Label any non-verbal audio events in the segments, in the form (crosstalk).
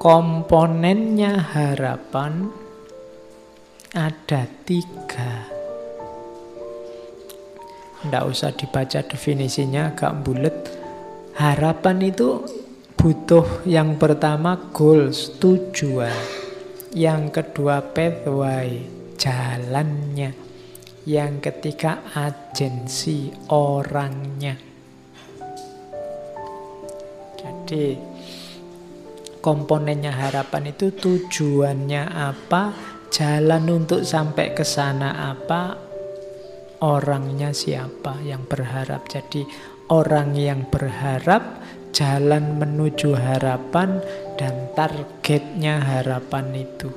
Komponennya harapan ada tiga. Tidak usah dibaca definisinya, agak bulat. Harapan itu butuh yang pertama goals, tujuan. Yang kedua pathway, jalannya. Yang ketiga agensi, orangnya. Jadi komponennya harapan itu tujuannya apa, jalan untuk sampai ke sana apa, orangnya siapa yang berharap. Jadi orang yang berharap, jalan menuju harapan dan targetnya harapan itu.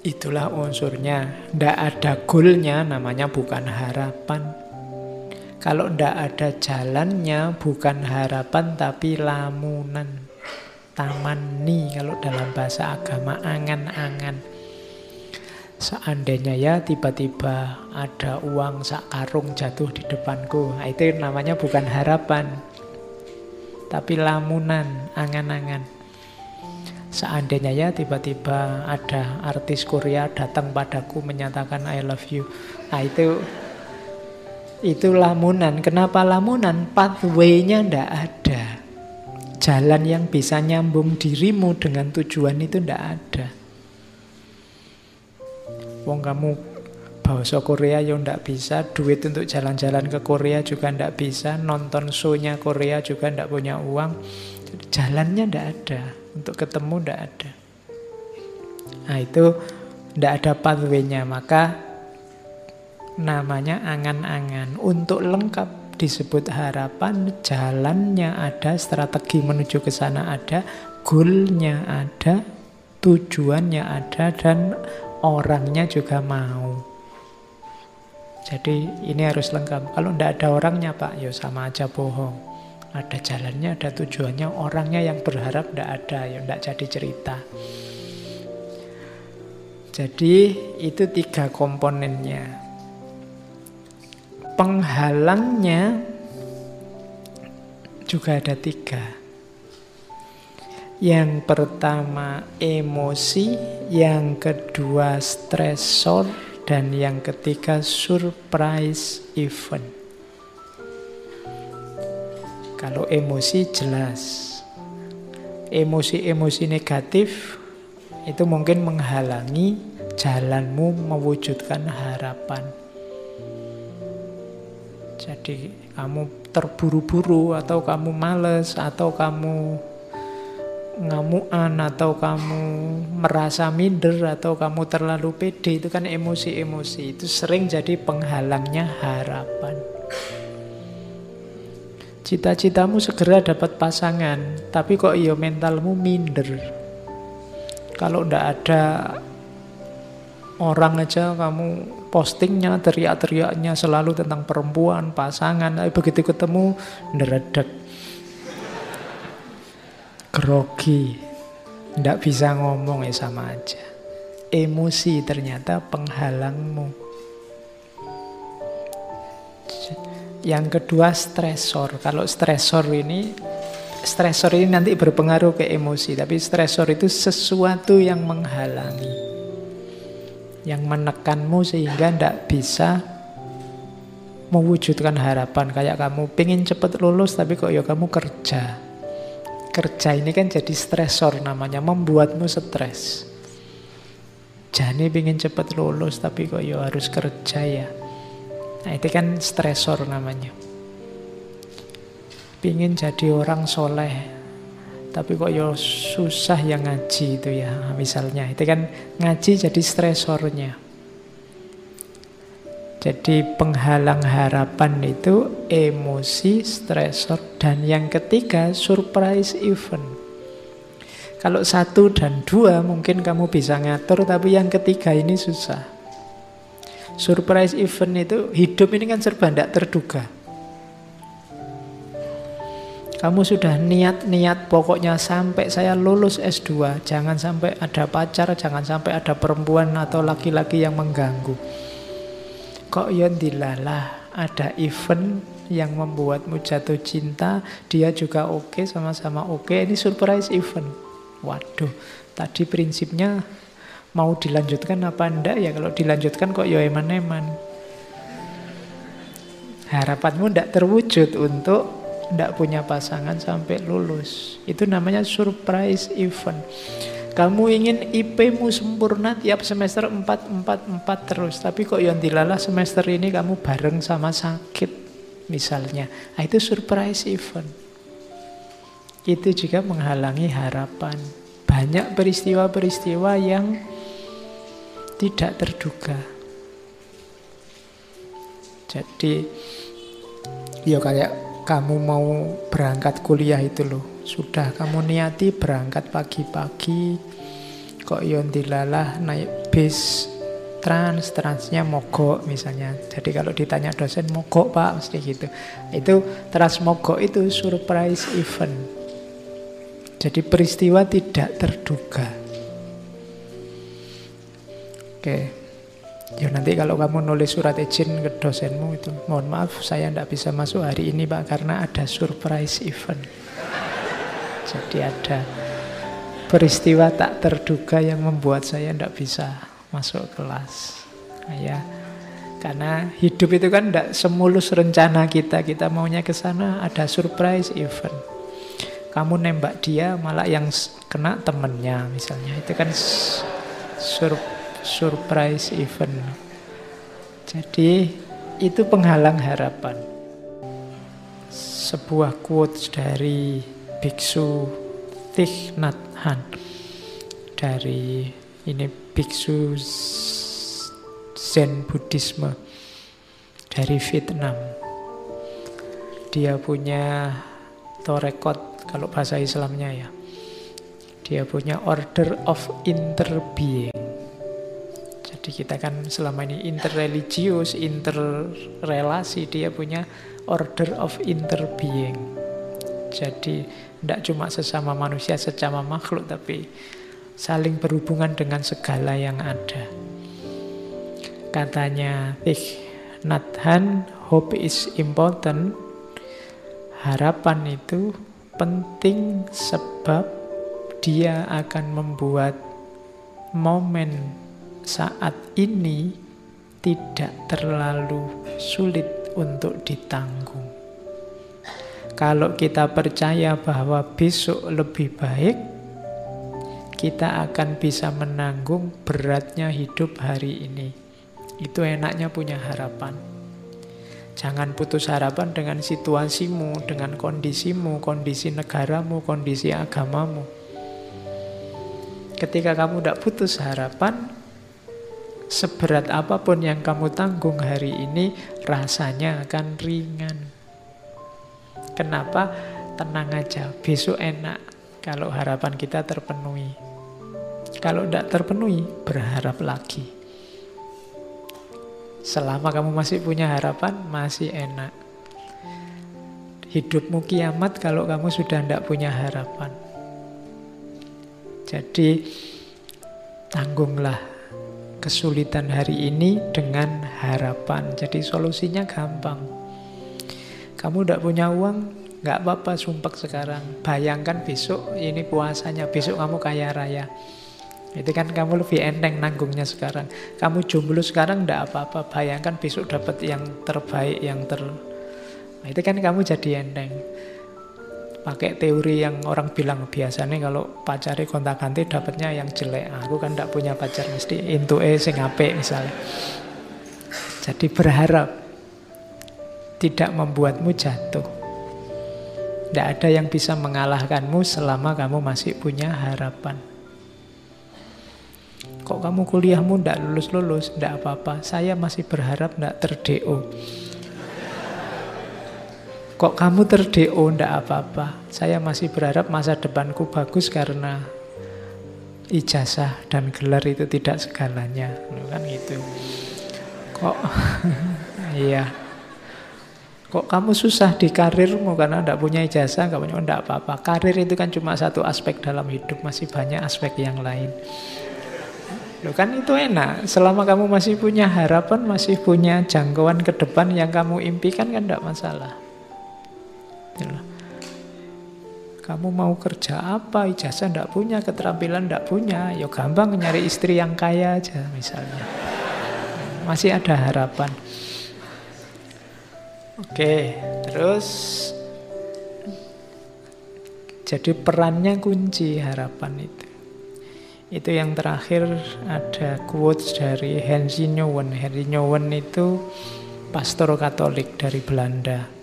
Itulah unsurnya. Tidak ada goalnya namanya bukan harapan. Kalau tidak ada jalannya bukan harapan tapi lamunan tamani kalau dalam bahasa agama angan-angan. Seandainya ya tiba-tiba ada uang sak karung jatuh di depanku, nah, itu namanya bukan harapan, tapi lamunan, angan-angan. Seandainya ya tiba-tiba ada artis Korea datang padaku menyatakan I love you, nah itu itu lamunan. Kenapa lamunan? Pathway-nya ndak ada. Jalan yang bisa nyambung dirimu dengan tujuan itu ndak ada. Wong kamu bahasa Korea ya ndak bisa, duit untuk jalan-jalan ke Korea juga ndak bisa, nonton show-nya Korea juga ndak punya uang. Jalannya ndak ada, untuk ketemu ndak ada. Nah itu ndak ada pathway-nya, maka namanya angan-angan. Untuk lengkap disebut harapan, jalannya ada, strategi menuju ke sana ada, goalnya ada, tujuannya ada, dan orangnya juga mau. Jadi ini harus lengkap. Kalau tidak ada orangnya Pak, ya sama aja bohong. Ada jalannya, ada tujuannya, orangnya yang berharap tidak ada, ya tidak jadi cerita. Jadi itu tiga komponennya penghalangnya juga ada tiga. Yang pertama emosi, yang kedua stresor, dan yang ketiga surprise event. Kalau emosi jelas. Emosi-emosi negatif itu mungkin menghalangi jalanmu mewujudkan harapan. Jadi kamu terburu-buru atau kamu males atau kamu ngamuan atau kamu merasa minder atau kamu terlalu pede itu kan emosi-emosi itu sering jadi penghalangnya harapan. Cita-citamu segera dapat pasangan, tapi kok iyo mentalmu minder. Kalau ndak ada orang aja kamu postingnya, teriak-teriaknya selalu tentang perempuan, pasangan. Tapi begitu ketemu, neredek. Grogi. Tidak bisa ngomong ya sama aja. Emosi ternyata penghalangmu. Yang kedua stresor. Kalau stresor ini stresor ini nanti berpengaruh ke emosi, tapi stresor itu sesuatu yang menghalangi yang menekanmu sehingga tidak bisa mewujudkan harapan. Kayak kamu pengen cepet lulus tapi kok ya kamu kerja. Kerja ini kan jadi stresor namanya membuatmu stres. Jani pengen cepet lulus tapi kok ya harus kerja ya. Nah itu kan stresor namanya. Pengen jadi orang soleh tapi kok ya susah yang ngaji itu ya misalnya itu kan ngaji jadi stresornya jadi penghalang harapan itu emosi, stresor, dan yang ketiga surprise event. Kalau satu dan dua mungkin kamu bisa ngatur, tapi yang ketiga ini susah. Surprise event itu hidup ini kan serba tidak terduga. Kamu sudah niat-niat pokoknya sampai saya lulus S2. Jangan sampai ada pacar, jangan sampai ada perempuan atau laki-laki yang mengganggu. Kok ya dilalah. ada event yang membuatmu jatuh cinta, dia juga oke, okay, sama-sama oke. Okay. Ini surprise event. Waduh, tadi prinsipnya mau dilanjutkan apa enggak ya? Kalau dilanjutkan kok ya eman-eman. Harapanmu enggak terwujud untuk enggak punya pasangan sampai lulus. Itu namanya surprise event. Kamu ingin IP-mu sempurna tiap semester 4, 4, 4 terus. Tapi kok yang dilalah semester ini kamu bareng sama sakit misalnya. Nah, itu surprise event. Itu juga menghalangi harapan. Banyak peristiwa-peristiwa yang tidak terduga. Jadi, ya kayak kamu mau berangkat kuliah itu loh. Sudah kamu niati berangkat pagi-pagi. Kok yon dilalah naik bis? Trans transnya mogok misalnya. Jadi kalau ditanya dosen mogok pak mesti gitu. Itu trans mogok itu surprise event. Jadi peristiwa tidak terduga. Oke ya nanti kalau kamu nulis surat izin ke dosenmu itu mohon maaf saya tidak bisa masuk hari ini pak karena ada surprise event jadi ada peristiwa tak terduga yang membuat saya tidak bisa masuk kelas. Nah, ya, karena hidup itu kan tidak semulus rencana kita. Kita maunya ke sana ada surprise event. Kamu nembak dia malah yang kena temennya misalnya. Itu kan sur surprise event. Jadi itu penghalang harapan. Sebuah quotes dari biksu Thich Nhat Hanh dari ini biksu Zen Buddhisme dari Vietnam. Dia punya torekot kalau bahasa Islamnya ya. Dia punya order of interbeing. Jadi kita kan selama ini interreligius, interrelasi, dia punya order of interbeing. Jadi tidak cuma sesama manusia, sesama makhluk, tapi saling berhubungan dengan segala yang ada. Katanya Thich Nhat hope is important. Harapan itu penting sebab dia akan membuat momen saat ini tidak terlalu sulit untuk ditanggung. Kalau kita percaya bahwa besok lebih baik, kita akan bisa menanggung beratnya hidup hari ini. Itu enaknya punya harapan. Jangan putus harapan dengan situasimu, dengan kondisimu, kondisi negaramu, kondisi agamamu. Ketika kamu tidak putus harapan, seberat apa pun yang kamu tanggung hari ini, rasanya akan ringan. Kenapa? Tenang aja, besok enak kalau harapan kita terpenuhi. Kalau tidak terpenuhi, berharap lagi. Selama kamu masih punya harapan, masih enak. Hidupmu kiamat kalau kamu sudah tidak punya harapan. Jadi, tanggunglah kesulitan hari ini dengan harapan. Jadi solusinya gampang. Kamu tidak punya uang, nggak apa-apa sumpah sekarang. Bayangkan besok ini puasanya, besok kamu kaya raya. Itu kan kamu lebih enteng nanggungnya sekarang. Kamu jomblo sekarang ndak apa-apa. Bayangkan besok dapat yang terbaik, yang ter... Nah, itu kan kamu jadi enteng. Pakai teori yang orang bilang biasanya kalau pacari kontak ganti dapatnya yang jelek. Aku kan ndak punya pacar mesti intu e sing misalnya. Jadi berharap tidak membuatmu jatuh. Tidak ada yang bisa mengalahkanmu selama kamu masih punya harapan. Kok kamu kuliahmu tidak lulus-lulus, tidak apa-apa. Saya masih berharap tidak ter-DO. Kok kamu ter-DO, tidak apa-apa. Saya masih berharap masa depanku bagus karena ijazah dan gelar itu tidak segalanya. Kan gitu. Kok, (laughs) iya. Kok kamu susah di karirmu karena tidak punya ijazah, nggak punya, tidak apa-apa. Karir itu kan cuma satu aspek dalam hidup, masih banyak aspek yang lain. Loh kan itu enak. Selama kamu masih punya harapan, masih punya jangkauan ke depan yang kamu impikan kan tidak masalah. Kamu mau kerja apa? Ijazah tidak punya, keterampilan tidak punya. Ya gampang nyari istri yang kaya aja misalnya. Masih ada harapan. Oke, terus jadi perannya kunci harapan itu. Itu yang terakhir ada quotes dari Henry Nouwen. Henry Nouwen itu pastor Katolik dari Belanda.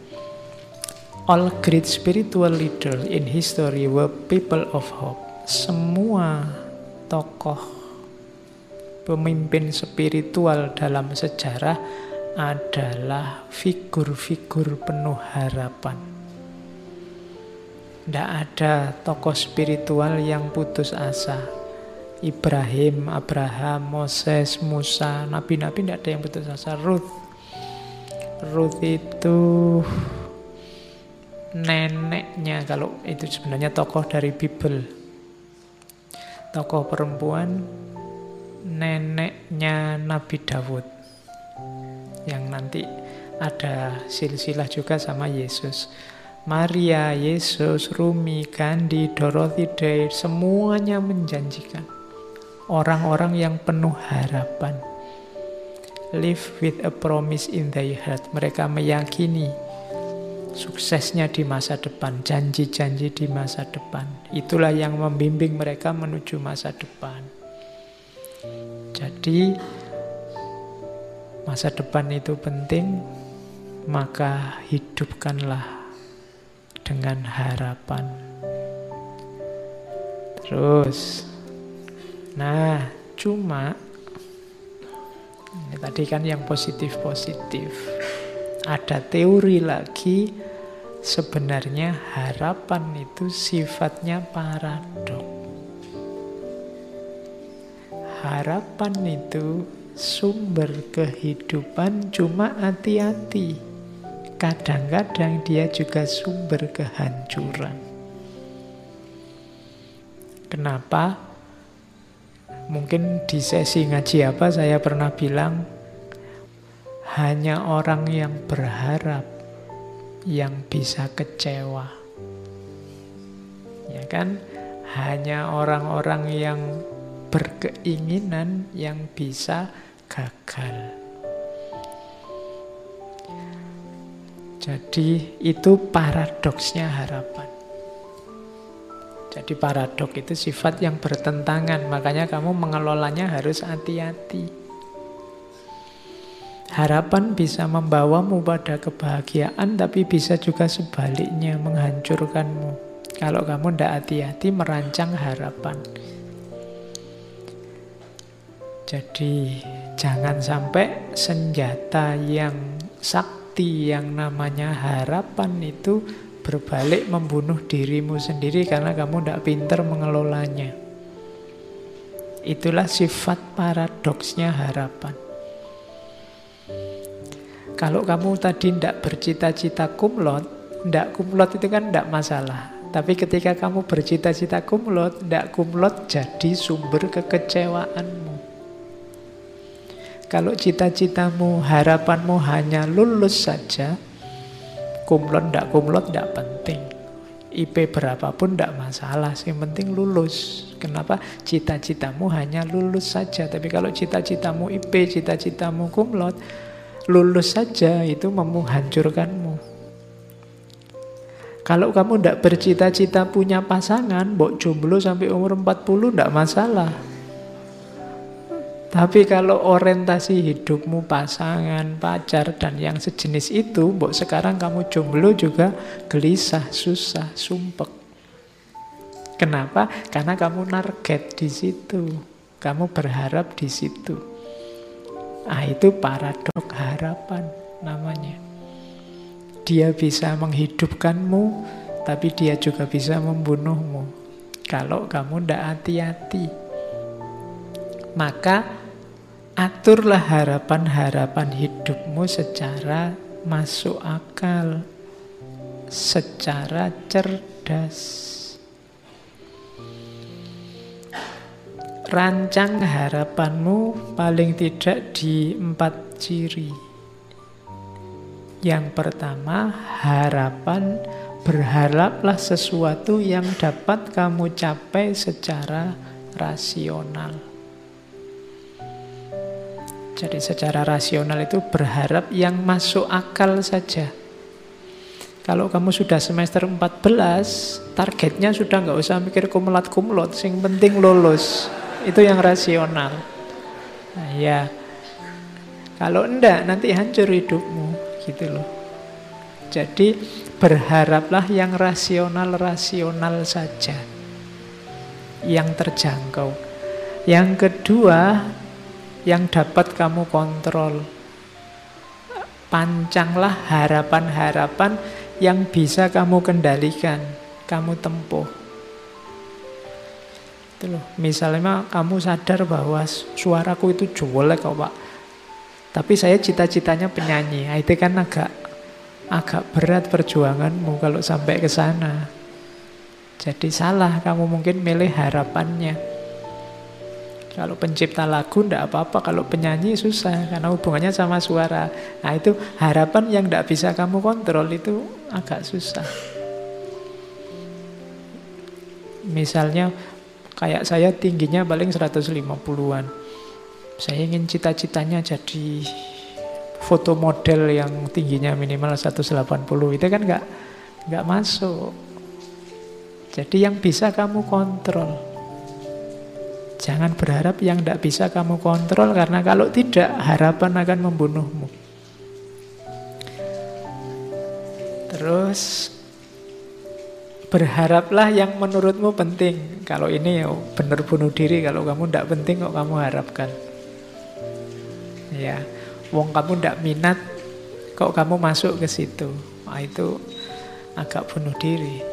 All great spiritual leaders in history were people of hope. Semua tokoh pemimpin spiritual dalam sejarah adalah figur-figur penuh harapan. Tidak ada tokoh spiritual yang putus asa. Ibrahim, Abraham, Moses, Musa, nabi-nabi tidak ada yang putus asa. Ruth, Ruth itu neneknya kalau itu sebenarnya tokoh dari Bible. Tokoh perempuan neneknya Nabi Dawud. Yang nanti ada silsilah juga sama Yesus. Maria, Yesus, Rumi, Gandhi, Dorothy Day semuanya menjanjikan orang-orang yang penuh harapan. Live with a promise in their heart. Mereka meyakini suksesnya di masa depan, janji-janji di masa depan. Itulah yang membimbing mereka menuju masa depan. Jadi, masa depan itu penting, maka hidupkanlah dengan harapan. Terus, nah, cuma ini tadi kan yang positif-positif. Ada teori lagi sebenarnya harapan itu sifatnya paradok. Harapan itu sumber kehidupan cuma hati-hati. Kadang-kadang dia juga sumber kehancuran. Kenapa? Mungkin di sesi ngaji apa saya pernah bilang hanya orang yang berharap yang bisa kecewa. Ya kan? Hanya orang-orang yang berkeinginan yang bisa gagal. Jadi itu paradoksnya harapan. Jadi paradok itu sifat yang bertentangan, makanya kamu mengelolanya harus hati-hati. Harapan bisa membawamu pada kebahagiaan, tapi bisa juga sebaliknya menghancurkanmu. Kalau kamu tidak hati-hati merancang harapan. Jadi jangan sampai senjata yang sakti yang namanya harapan itu berbalik membunuh dirimu sendiri karena kamu tidak pinter mengelolanya. Itulah sifat paradoksnya harapan. Kalau kamu tadi tidak bercita-cita kumlot, tidak kumlot itu kan tidak masalah. Tapi ketika kamu bercita-cita kumlot, tidak kumlot jadi sumber kekecewaanmu. Kalau cita-citamu, harapanmu hanya lulus saja, kumlot tidak kumlot tidak penting. IP berapapun tidak masalah, yang penting lulus. Kenapa? Cita-citamu hanya lulus saja. Tapi kalau cita-citamu IP, cita-citamu kumlot, lulus saja itu menghancurkanmu. Kalau kamu tidak bercita-cita punya pasangan, bok jomblo sampai umur 40 tidak masalah. Tapi kalau orientasi hidupmu pasangan, pacar, dan yang sejenis itu, bok sekarang kamu jomblo juga gelisah, susah, sumpek. Kenapa? Karena kamu target di situ. Kamu berharap di situ. Ah itu paradok harapan namanya. Dia bisa menghidupkanmu, tapi dia juga bisa membunuhmu. Kalau kamu tidak hati-hati. Maka aturlah harapan-harapan hidupmu secara masuk akal, secara cerdas. Rancang harapanmu paling tidak di empat ciri. Yang pertama, harapan berharaplah sesuatu yang dapat kamu capai secara rasional. Jadi secara rasional itu berharap yang masuk akal saja. Kalau kamu sudah semester 14, targetnya sudah nggak usah mikir kumulat kumulot, sing penting lulus. Itu yang rasional. Nah, ya. Kalau enggak nanti hancur hidupmu gitu loh. Jadi berharaplah yang rasional-rasional saja. Yang terjangkau. Yang kedua, yang dapat kamu kontrol. Pancanglah harapan-harapan yang bisa kamu kendalikan, kamu tempuh. Itu loh. Misalnya kamu sadar bahwa suaraku itu jelek kok Pak. Tapi saya cita-citanya penyanyi. Nah, itu kan agak agak berat perjuanganmu kalau sampai ke sana. Jadi salah kamu mungkin milih harapannya. Kalau pencipta lagu ndak apa-apa, kalau penyanyi susah karena hubungannya sama suara. Nah itu harapan yang ndak bisa kamu kontrol itu agak susah. Misalnya Kayak saya tingginya paling 150-an. Saya ingin cita-citanya jadi foto model yang tingginya minimal 180. Itu kan nggak nggak masuk. Jadi yang bisa kamu kontrol. Jangan berharap yang tidak bisa kamu kontrol karena kalau tidak harapan akan membunuhmu. Terus Berharaplah yang menurutmu penting. Kalau ini ya benar bunuh diri. Kalau kamu tidak penting kok kamu harapkan. Ya, wong kamu tidak minat kok kamu masuk ke situ. Nah, itu agak bunuh diri.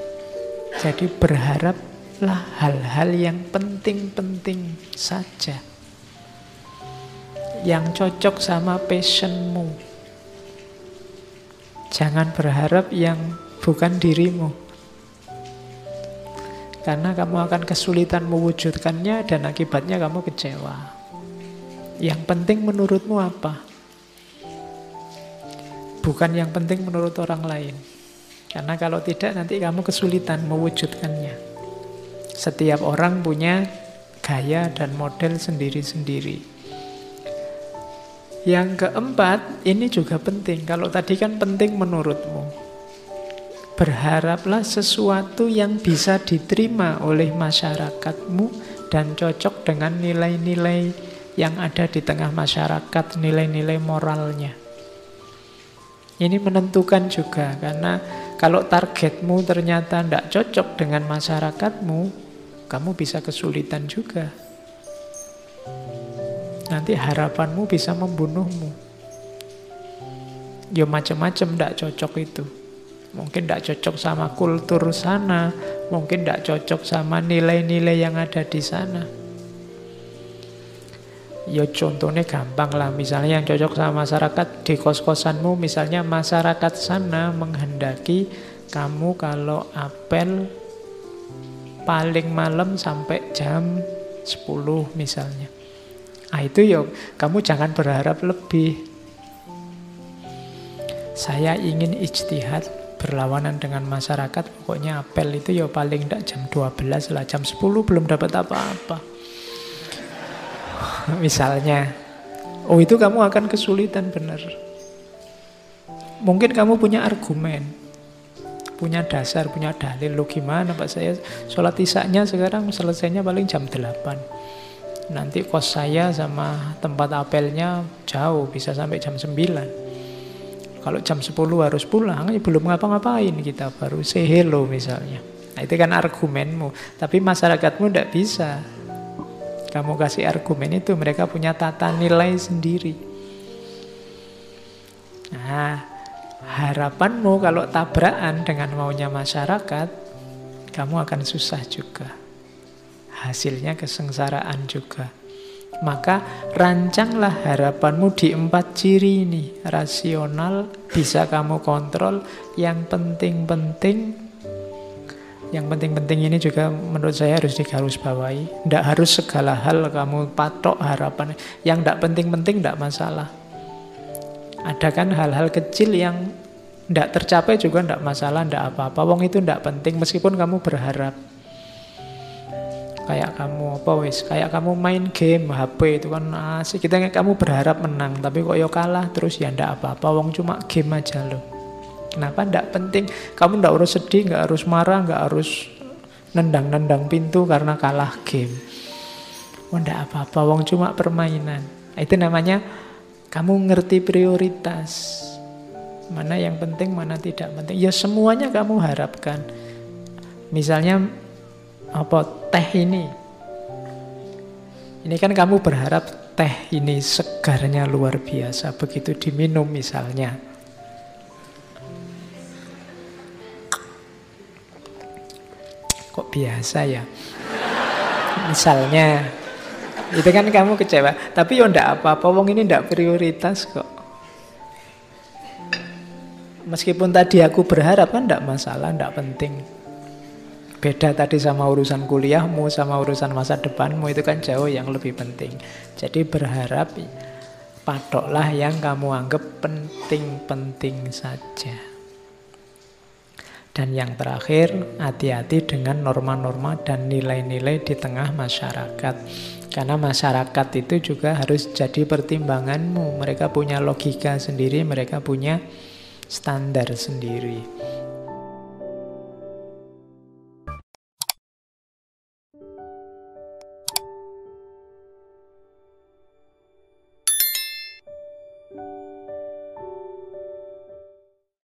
Jadi berharaplah hal-hal yang penting-penting saja. Yang cocok sama passionmu. Jangan berharap yang bukan dirimu. Karena kamu akan kesulitan mewujudkannya dan akibatnya kamu kecewa. Yang penting menurutmu apa? Bukan yang penting menurut orang lain. Karena kalau tidak nanti kamu kesulitan mewujudkannya. Setiap orang punya gaya dan model sendiri-sendiri. Yang keempat, ini juga penting. Kalau tadi kan penting menurutmu. Berharaplah sesuatu yang bisa diterima oleh masyarakatmu dan cocok dengan nilai-nilai yang ada di tengah masyarakat, nilai-nilai moralnya. Ini menentukan juga karena kalau targetmu ternyata tidak cocok dengan masyarakatmu, kamu bisa kesulitan juga. Nanti harapanmu bisa membunuhmu. Ya macam-macam tidak cocok itu. Mungkin tidak cocok sama kultur sana, mungkin tidak cocok sama nilai-nilai yang ada di sana. Ya contohnya gampang lah, misalnya yang cocok sama masyarakat di kos-kosanmu, misalnya masyarakat sana menghendaki kamu kalau apel paling malam sampai jam 10 misalnya. Ah itu ya kamu jangan berharap lebih. Saya ingin ijtihad berlawanan dengan masyarakat pokoknya apel itu ya paling tidak jam 12 lah jam 10 belum dapat apa-apa. (laughs) Misalnya oh itu kamu akan kesulitan benar mungkin kamu punya argumen punya dasar, punya dalil lo gimana Pak? Saya sholat isaknya sekarang selesainya paling jam 8 nanti kos saya sama tempat apelnya jauh bisa sampai jam 9 kalau jam 10 harus pulang, ya belum ngapa-ngapain kita, baru say hello misalnya. Nah, itu kan argumenmu. Tapi masyarakatmu tidak bisa. Kamu kasih argumen itu, mereka punya tata nilai sendiri. Nah, harapanmu kalau tabrakan dengan maunya masyarakat, kamu akan susah juga. Hasilnya kesengsaraan juga. Maka rancanglah harapanmu di empat ciri ini. Rasional, bisa kamu kontrol. Yang penting-penting, Yang penting-penting ini juga menurut saya harus digarisbawahi. Tidak harus segala hal kamu patok harapan. Yang tidak penting-penting tidak masalah. Ada kan hal-hal kecil yang tidak tercapai juga tidak masalah, tidak apa-apa. Wong itu tidak penting meskipun kamu berharap. Kayak kamu apa wis, kayak kamu main game HP itu kan asik. Kita kamu berharap menang, tapi kok yo kalah terus ya tidak apa-apa. Wong cuma game aja loh. Kenapa tidak penting? Kamu tidak harus sedih, nggak harus marah, nggak harus nendang-nendang pintu karena kalah game. Oh, tidak apa-apa, wong cuma permainan. Itu namanya kamu ngerti prioritas. Mana yang penting, mana tidak penting. Ya semuanya kamu harapkan. Misalnya apa teh ini. Ini kan kamu berharap teh ini segarnya luar biasa. Begitu diminum misalnya. Kok biasa ya? Misalnya. Itu kan kamu kecewa. Tapi ya ndak apa-apa wong ini ndak prioritas kok. Meskipun tadi aku berharap kan ndak masalah ndak penting beda tadi sama urusan kuliahmu sama urusan masa depanmu itu kan jauh yang lebih penting jadi berharap patoklah yang kamu anggap penting-penting saja dan yang terakhir, hati-hati dengan norma-norma dan nilai-nilai di tengah masyarakat. Karena masyarakat itu juga harus jadi pertimbanganmu. Mereka punya logika sendiri, mereka punya standar sendiri.